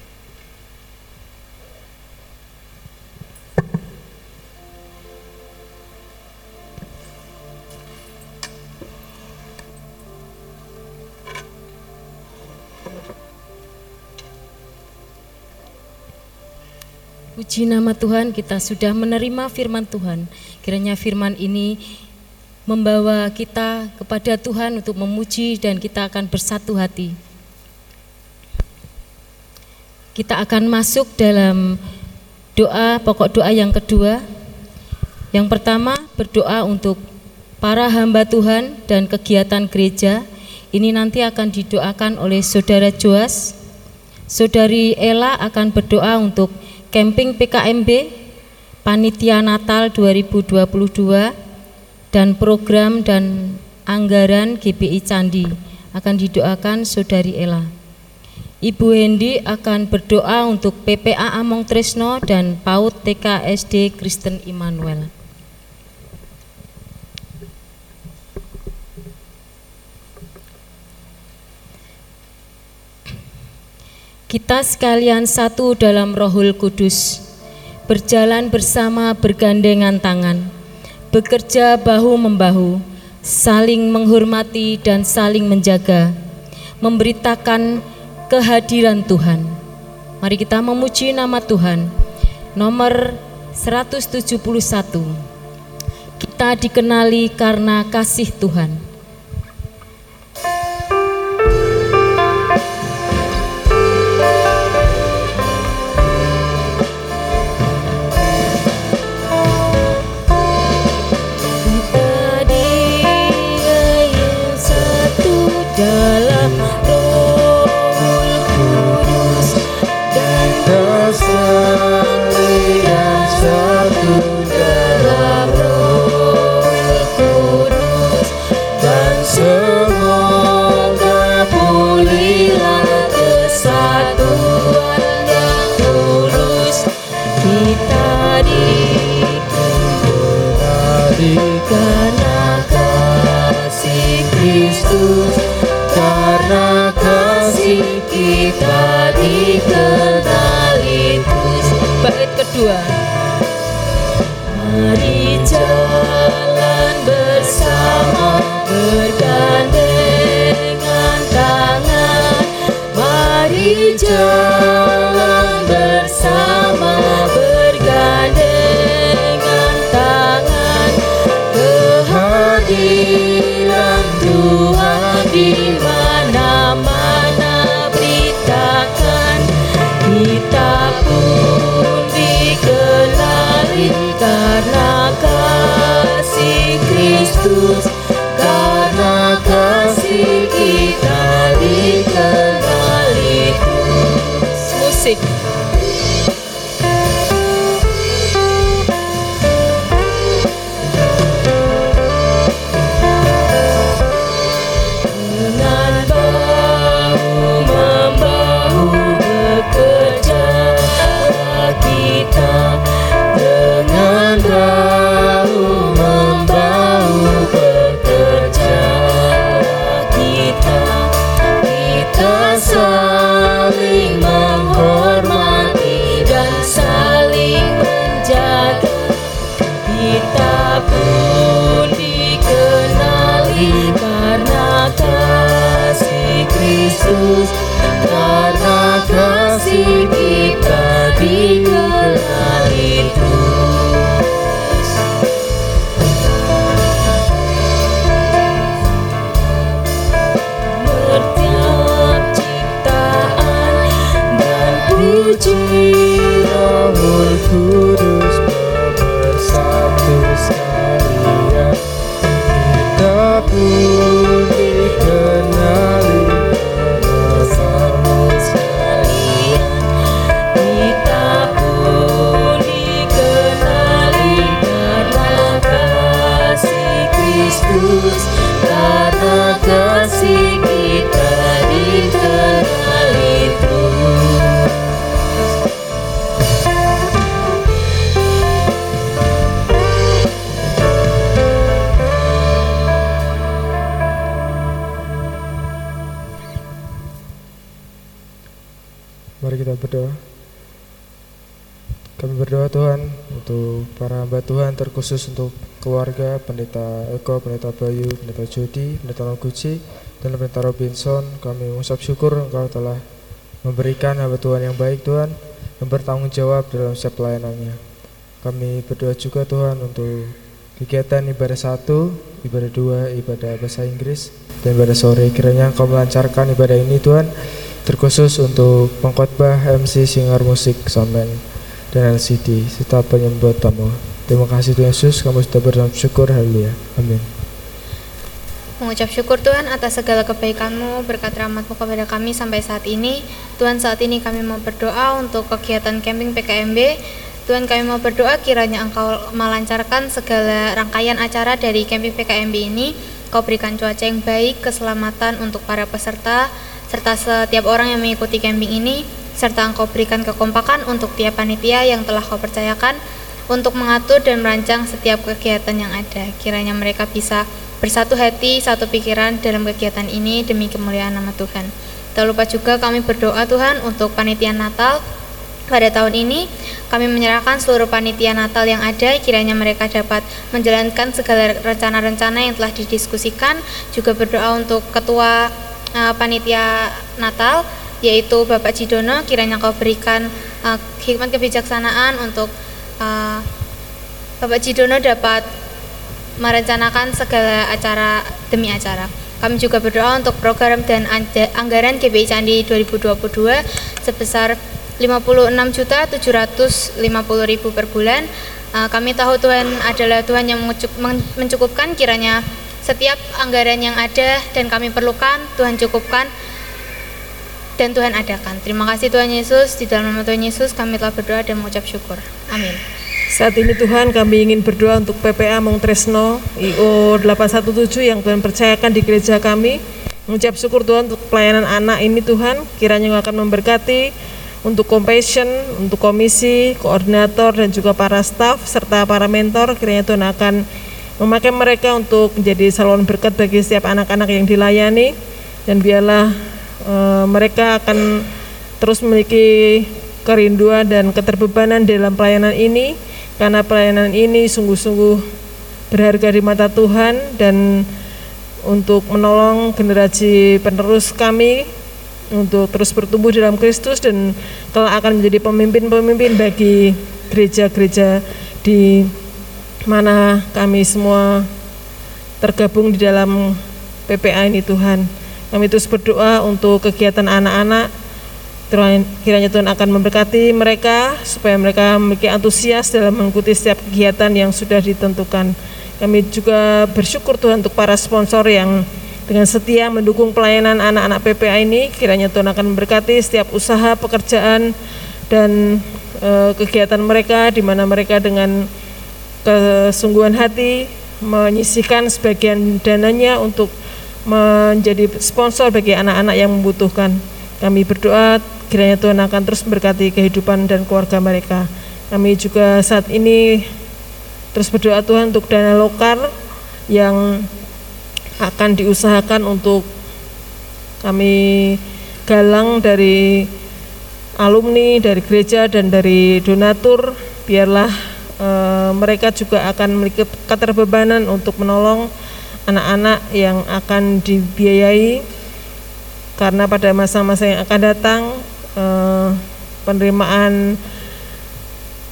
Puji nama Tuhan, kita sudah menerima firman Tuhan. Kiranya firman ini membawa kita kepada Tuhan untuk memuji dan kita akan bersatu hati. Kita akan masuk dalam doa, pokok doa yang kedua. Yang pertama, berdoa untuk para hamba Tuhan dan kegiatan gereja. Ini nanti akan didoakan oleh Saudara Joas. Saudari Ella akan berdoa untuk camping PKMB, panitia Natal 2022, dan program dan anggaran GBI Candi akan didoakan Saudari Ella. Ibu Hendi akan berdoa untuk PPA Among Tresno dan PAUD TK SD Kristen Immanuel. Kita sekalian satu dalam Rohul Kudus, berjalan bersama bergandengan tangan, bekerja bahu-membahu, saling menghormati dan saling menjaga, memberitakan kehadiran Tuhan. Mari kita memuji nama Tuhan. Nomor 171. Kita dikenali karena kasih Tuhan. Kedua bergandengan tangan. Mari jalan bersama bergandengan tangan. Kehadiran Tuhan di mana-mana beritakan. Kita pun dikenali karena kasih Kristus musik Kristus karena kasih kita dikenali hamba Tuhan terkhusus untuk keluarga Pendeta Eko, Pendeta Bayu, Pendeta Jody, Pendeta Noguchi, dan Pendeta Robinson. Kami mengucap syukur Engkau telah memberikan hamba Tuhan yang baik Tuhan yang bertanggung jawab dalam setiap pelayanannya. Kami berdoa juga Tuhan untuk kegiatan ibadah satu, ibadah dua, ibadah bahasa Inggris, dan ibadah sore. Kiranya Engkau melancarkan ibadah ini Tuhan, terkhusus untuk pengkhotbah MC Singar Musik Samen dan LCD serta penyembah tamu. Terima kasih Tuhan Yesus, kami sudah bersyukur, haleluya. Amin. Mengucap syukur Tuhan atas segala kebaikan-Mu, berkat rahmat-Mu kepada kami sampai saat ini. Tuhan saat ini kami mau berdoa untuk kegiatan camping PKMB. Tuhan kami mau berdoa kiranya Engkau melancarkan segala rangkaian acara dari camping PKMB ini. Kau berikan cuaca yang baik, keselamatan untuk para peserta, serta setiap orang yang mengikuti camping ini serta Engkau berikan kekompakan untuk tiap panitia yang telah Kau percayakan untuk mengatur dan merancang setiap kegiatan yang ada. Kiranya mereka bisa bersatu hati, satu pikiran dalam kegiatan ini demi kemuliaan nama Tuhan. Tak lupa juga kami berdoa Tuhan untuk panitia Natal pada tahun ini kami menyerahkan seluruh panitia Natal yang ada kiranya mereka dapat menjalankan segala rencana-rencana yang telah didiskusikan juga berdoa untuk ketua uh, panitia Natal yaitu Bapak Cidono kiranya kau berikan uh, hikmat kebijaksanaan untuk uh, Bapak Cidono dapat merencanakan segala acara demi acara. Kami juga berdoa untuk program dan anggaran GBI Candi 2022 sebesar 56.750.000 per bulan. Uh, kami tahu Tuhan adalah Tuhan yang mencukupkan kiranya setiap anggaran yang ada dan kami perlukan Tuhan cukupkan dan Tuhan adakan. Terima kasih Tuhan Yesus, di dalam nama Tuhan Yesus kami telah berdoa dan mengucap syukur. Amin. Saat ini Tuhan kami ingin berdoa untuk PPA Mongtresno IO 817 yang Tuhan percayakan di gereja kami. Mengucap syukur Tuhan untuk pelayanan anak ini Tuhan, kiranya Engkau akan memberkati untuk compassion, untuk komisi, koordinator dan juga para staff serta para mentor, kiranya Tuhan akan memakai mereka untuk menjadi saluran berkat bagi setiap anak-anak yang dilayani dan biarlah e, mereka akan terus memiliki kerinduan dan keterbebanan dalam pelayanan ini karena pelayanan ini sungguh-sungguh berharga di mata Tuhan dan untuk menolong generasi penerus kami untuk terus bertumbuh dalam Kristus dan kelak akan menjadi pemimpin-pemimpin bagi gereja-gereja di mana kami semua tergabung di dalam PPA ini Tuhan. Kami terus berdoa untuk kegiatan anak-anak kiranya Tuhan akan memberkati mereka supaya mereka memiliki antusias dalam mengikuti setiap kegiatan yang sudah ditentukan. Kami juga bersyukur Tuhan untuk para sponsor yang dengan setia mendukung pelayanan anak-anak PPA ini. Kiranya Tuhan akan memberkati setiap usaha, pekerjaan dan e, kegiatan mereka di mana mereka dengan kesungguhan hati menyisihkan sebagian dananya untuk menjadi sponsor bagi anak-anak yang membutuhkan. Kami berdoa kiranya Tuhan akan terus memberkati kehidupan dan keluarga mereka. Kami juga saat ini terus berdoa Tuhan untuk dana lokal yang akan diusahakan untuk kami galang dari alumni, dari gereja dan dari donatur biarlah e, mereka juga akan memiliki keterbebanan untuk menolong anak-anak yang akan dibiayai karena pada masa-masa yang akan datang eh, penerimaan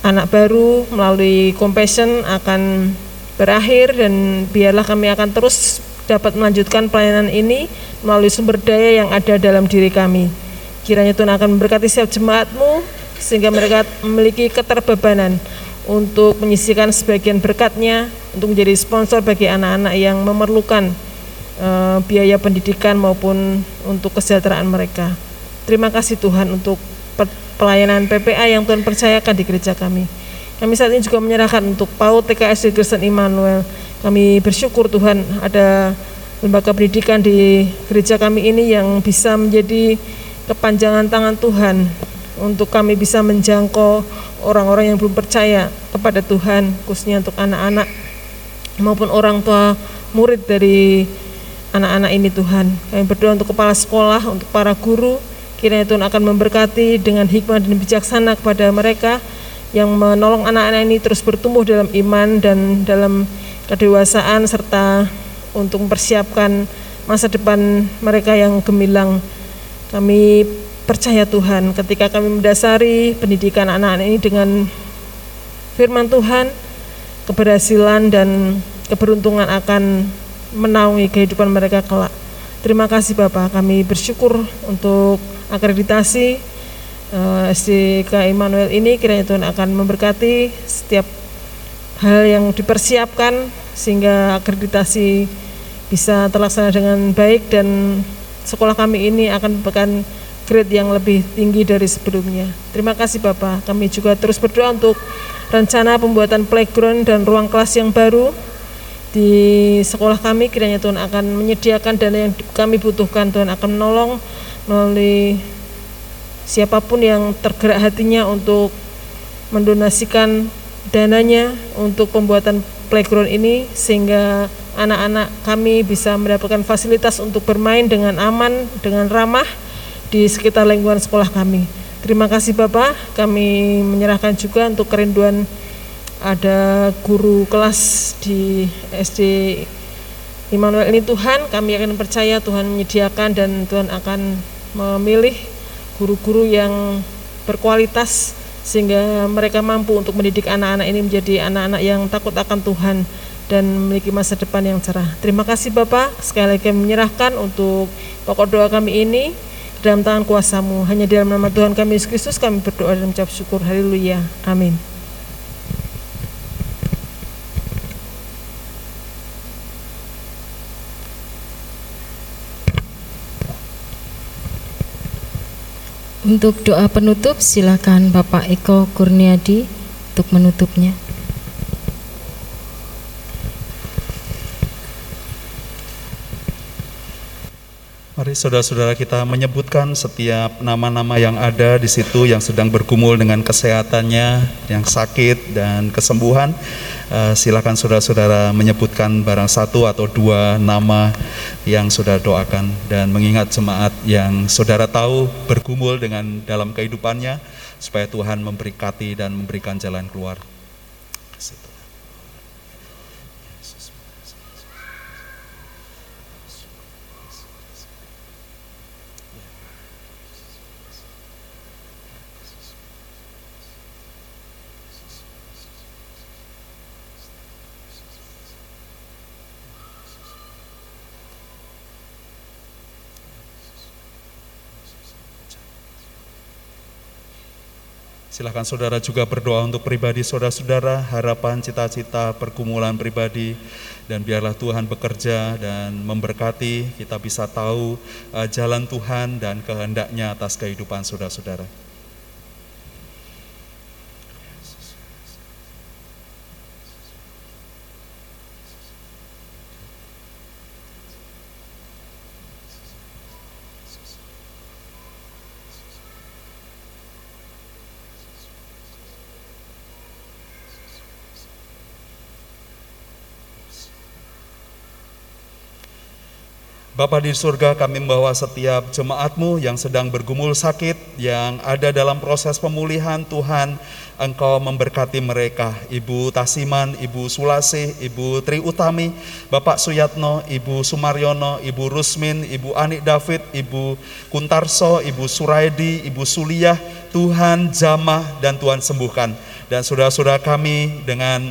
anak baru melalui compassion akan berakhir dan biarlah kami akan terus dapat melanjutkan pelayanan ini melalui sumber daya yang ada dalam diri kami. Kiranya Tuhan akan memberkati setiap jemaatmu sehingga mereka memiliki keterbebanan untuk menyisihkan sebagian berkatnya untuk menjadi sponsor bagi anak-anak yang memerlukan uh, biaya pendidikan maupun untuk kesejahteraan mereka. Terima kasih Tuhan untuk pelayanan PPA yang Tuhan percayakan di gereja kami. Kami saat ini juga menyerahkan untuk PAUD di Kristen Immanuel. Kami bersyukur Tuhan ada lembaga pendidikan di gereja kami ini yang bisa menjadi kepanjangan tangan Tuhan untuk kami bisa menjangkau orang-orang yang belum percaya kepada Tuhan khususnya untuk anak-anak maupun orang tua murid dari anak-anak ini Tuhan. Kami berdoa untuk kepala sekolah, untuk para guru, kiranya Tuhan akan memberkati dengan hikmah dan bijaksana kepada mereka yang menolong anak-anak ini terus bertumbuh dalam iman dan dalam kedewasaan serta untuk mempersiapkan masa depan mereka yang gemilang. Kami percaya Tuhan ketika kami mendasari pendidikan anak-anak ini dengan firman Tuhan, keberhasilan dan keberuntungan akan menaungi kehidupan mereka kelak. Terima kasih Bapak, kami bersyukur untuk akreditasi eh, SDK Immanuel ini kiranya Tuhan akan memberkati setiap hal yang dipersiapkan sehingga akreditasi bisa terlaksana dengan baik dan sekolah kami ini akan memberikan grade yang lebih tinggi dari sebelumnya. Terima kasih Bapak. Kami juga terus berdoa untuk rencana pembuatan playground dan ruang kelas yang baru di sekolah kami kiranya Tuhan akan menyediakan dana yang kami butuhkan Tuhan akan menolong melalui siapa pun yang tergerak hatinya untuk mendonasikan dananya untuk pembuatan playground ini sehingga anak-anak kami bisa mendapatkan fasilitas untuk bermain dengan aman, dengan ramah di sekitar lingkungan sekolah kami. Terima kasih Bapak, kami menyerahkan juga untuk kerinduan ada guru kelas di SD Immanuel ini Tuhan, kami akan percaya Tuhan menyediakan dan Tuhan akan memilih guru-guru yang berkualitas sehingga mereka mampu untuk mendidik anak-anak ini menjadi anak-anak yang takut akan Tuhan dan memiliki masa depan yang cerah. Terima kasih Bapak, sekali lagi menyerahkan untuk pokok doa kami ini dalam tangan kuasamu. Hanya dalam nama Tuhan kami Yesus Kristus kami berdoa dan mengucap syukur. Haleluya. Amin. Untuk doa penutup silakan Bapak Eko Kurniadi untuk menutupnya. Mari saudara-saudara kita menyebutkan setiap nama-nama yang ada di situ yang sedang bergumul dengan kesehatannya, yang sakit dan kesembuhan. Uh, silakan saudara-saudara menyebutkan barang satu atau dua nama yang saudara doakan dan mengingat jemaat yang saudara tahu bergumul dengan dalam kehidupannya supaya Tuhan memberkati dan memberikan jalan keluar. Silahkan saudara juga berdoa untuk pribadi saudara-saudara, harapan, cita-cita, pergumulan pribadi, dan biarlah Tuhan bekerja dan memberkati, kita bisa tahu uh, jalan Tuhan dan kehendaknya atas kehidupan saudara-saudara. Bapa di surga kami membawa setiap jemaatmu yang sedang bergumul sakit, yang ada dalam proses pemulihan Tuhan, Engkau memberkati mereka. Ibu Tasiman, Ibu Sulase, Ibu Tri Utami, Bapak Suyatno, Ibu Sumaryono, Ibu Rusmin, Ibu Anik David, Ibu Kuntarso, Ibu Suraidi, Ibu Suliah, Tuhan jamah dan Tuhan sembuhkan. Dan saudara-saudara kami dengan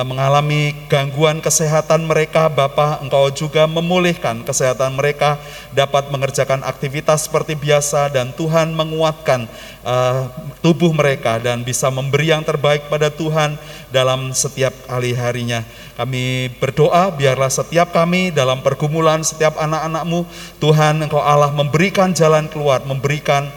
mengalami gangguan kesehatan mereka, Bapak Engkau juga memulihkan kesehatan mereka, dapat mengerjakan aktivitas seperti biasa dan Tuhan menguatkan uh, tubuh mereka dan bisa memberi yang terbaik pada Tuhan dalam setiap kali harinya. Kami berdoa biarlah setiap kami dalam pergumulan setiap anak-anakmu, Tuhan Engkau Allah memberikan jalan keluar, memberikan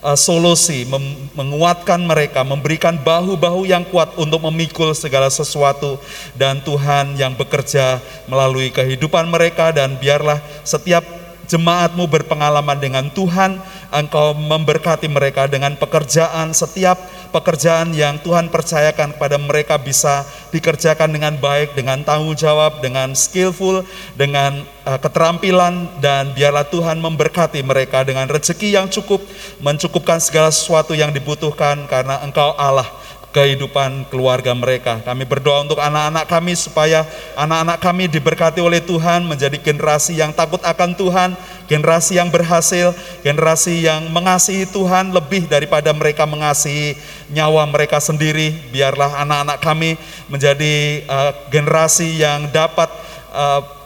uh, solusi, menguatkan mereka, memberikan bahu-bahu yang kuat untuk memikul segala sesuatu dan Tuhan yang bekerja melalui kehidupan mereka dan biarlah setiap jemaatmu berpengalaman dengan Tuhan, Engkau memberkati mereka dengan pekerjaan, setiap pekerjaan yang Tuhan percayakan kepada mereka bisa dikerjakan dengan baik, dengan tanggung jawab, dengan skillful, dengan uh, keterampilan, dan biarlah Tuhan memberkati mereka dengan rezeki yang cukup, mencukupkan segala sesuatu yang dibutuhkan karena Engkau Allah kehidupan keluarga mereka. Kami berdoa untuk anak-anak kami supaya anak-anak kami diberkati oleh Tuhan menjadi generasi yang takut akan Tuhan, generasi yang berhasil, generasi yang mengasihi Tuhan lebih daripada mereka mengasihi nyawa mereka sendiri. Biarlah anak-anak kami menjadi uh, generasi yang dapat uh,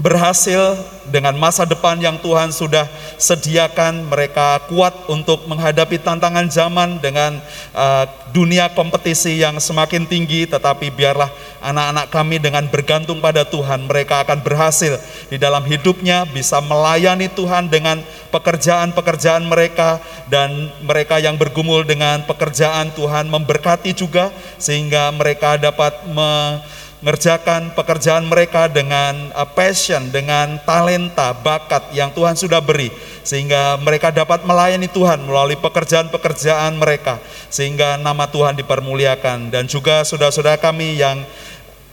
berhasil dengan masa depan yang Tuhan sudah sediakan mereka kuat untuk menghadapi tantangan zaman dengan uh, dunia kompetisi yang semakin tinggi. Tetapi biarlah anak-anak kami dengan bergantung pada Tuhan mereka akan berhasil di dalam hidupnya bisa melayani Tuhan dengan pekerjaan-pekerjaan mereka. Dan mereka yang bergumul dengan pekerjaan Tuhan memberkati juga sehingga mereka dapat me mengerjakan pekerjaan mereka dengan uh, passion, dengan talenta, bakat yang Tuhan sudah beri sehingga mereka dapat melayani Tuhan melalui pekerjaan-pekerjaan mereka sehingga nama Tuhan dipermuliakan. Dan juga saudara-saudara kami yang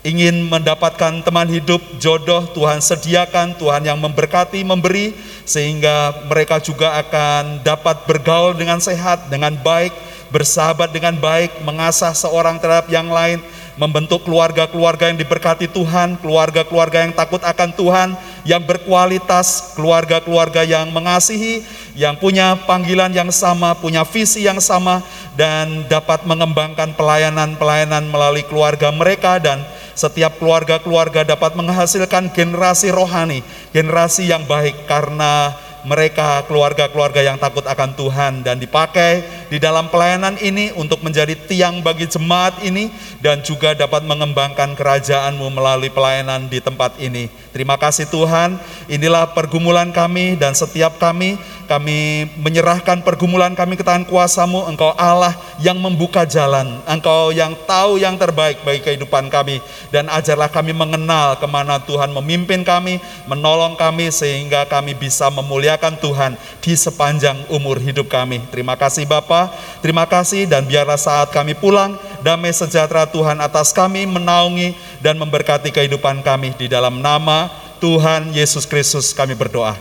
ingin mendapatkan teman hidup jodoh Tuhan sediakan Tuhan yang memberkati memberi sehingga mereka juga akan dapat bergaul dengan sehat dengan baik bersahabat dengan baik mengasah seorang terhadap yang lain membentuk keluarga-keluarga yang diberkati Tuhan, keluarga-keluarga yang takut akan Tuhan, yang berkualitas, keluarga-keluarga yang mengasihi, yang punya panggilan yang sama, punya visi yang sama, dan dapat mengembangkan pelayanan-pelayanan melalui keluarga mereka. Dan setiap keluarga-keluarga dapat menghasilkan generasi rohani, generasi yang baik karena mereka keluarga-keluarga yang takut akan Tuhan dan dipakai di dalam pelayanan ini untuk menjadi tiang bagi jemaat ini dan juga dapat mengembangkan kerajaanmu melalui pelayanan di tempat ini. Terima kasih Tuhan, inilah pergumulan kami dan setiap kami kami menyerahkan pergumulan kami ke tangan kuasamu, Engkau Allah yang membuka jalan, Engkau yang tahu yang terbaik bagi kehidupan kami. Dan ajarlah kami mengenal ke mana Tuhan memimpin kami, menolong kami sehingga kami bisa memuliakan Tuhan di sepanjang umur hidup kami. Terima kasih Bapa, terima kasih dan biarlah saat kami pulang, damai sejahtera Tuhan atas kami menaungi dan memberkati kehidupan kami. Di dalam nama Tuhan Yesus Kristus kami berdoa.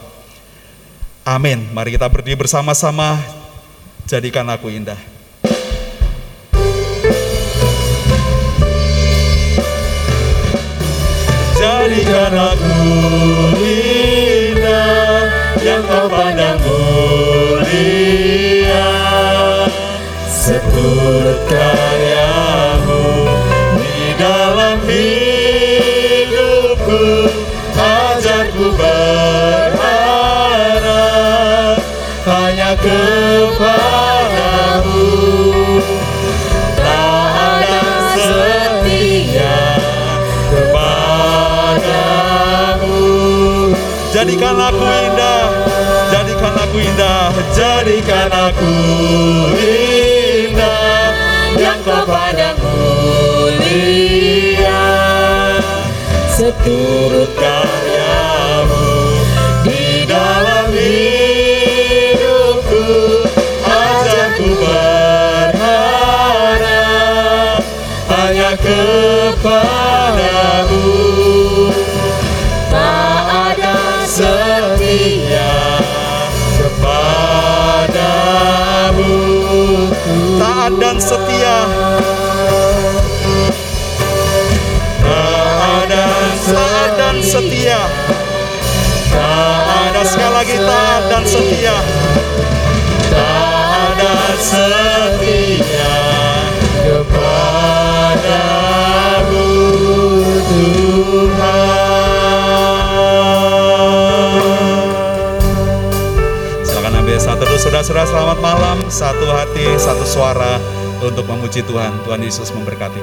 Amin. Mari kita berdiri bersama-sama. Jadikan aku indah. Jadikan aku indah yang kau pandang mulia seturut karyamu Jadikan aku indah. Jadikan aku indah. Jadikan aku indah. Yang kepadamu mulia. Seturut karyamu Di dalam hidup kepadamu Lagi taat dan setia? Taat dan setia kepadamu Tuhan. Silakan ambil satu saudara-saudara selamat malam. Satu hati, satu suara untuk memuji Tuhan. Tuhan Yesus memberkati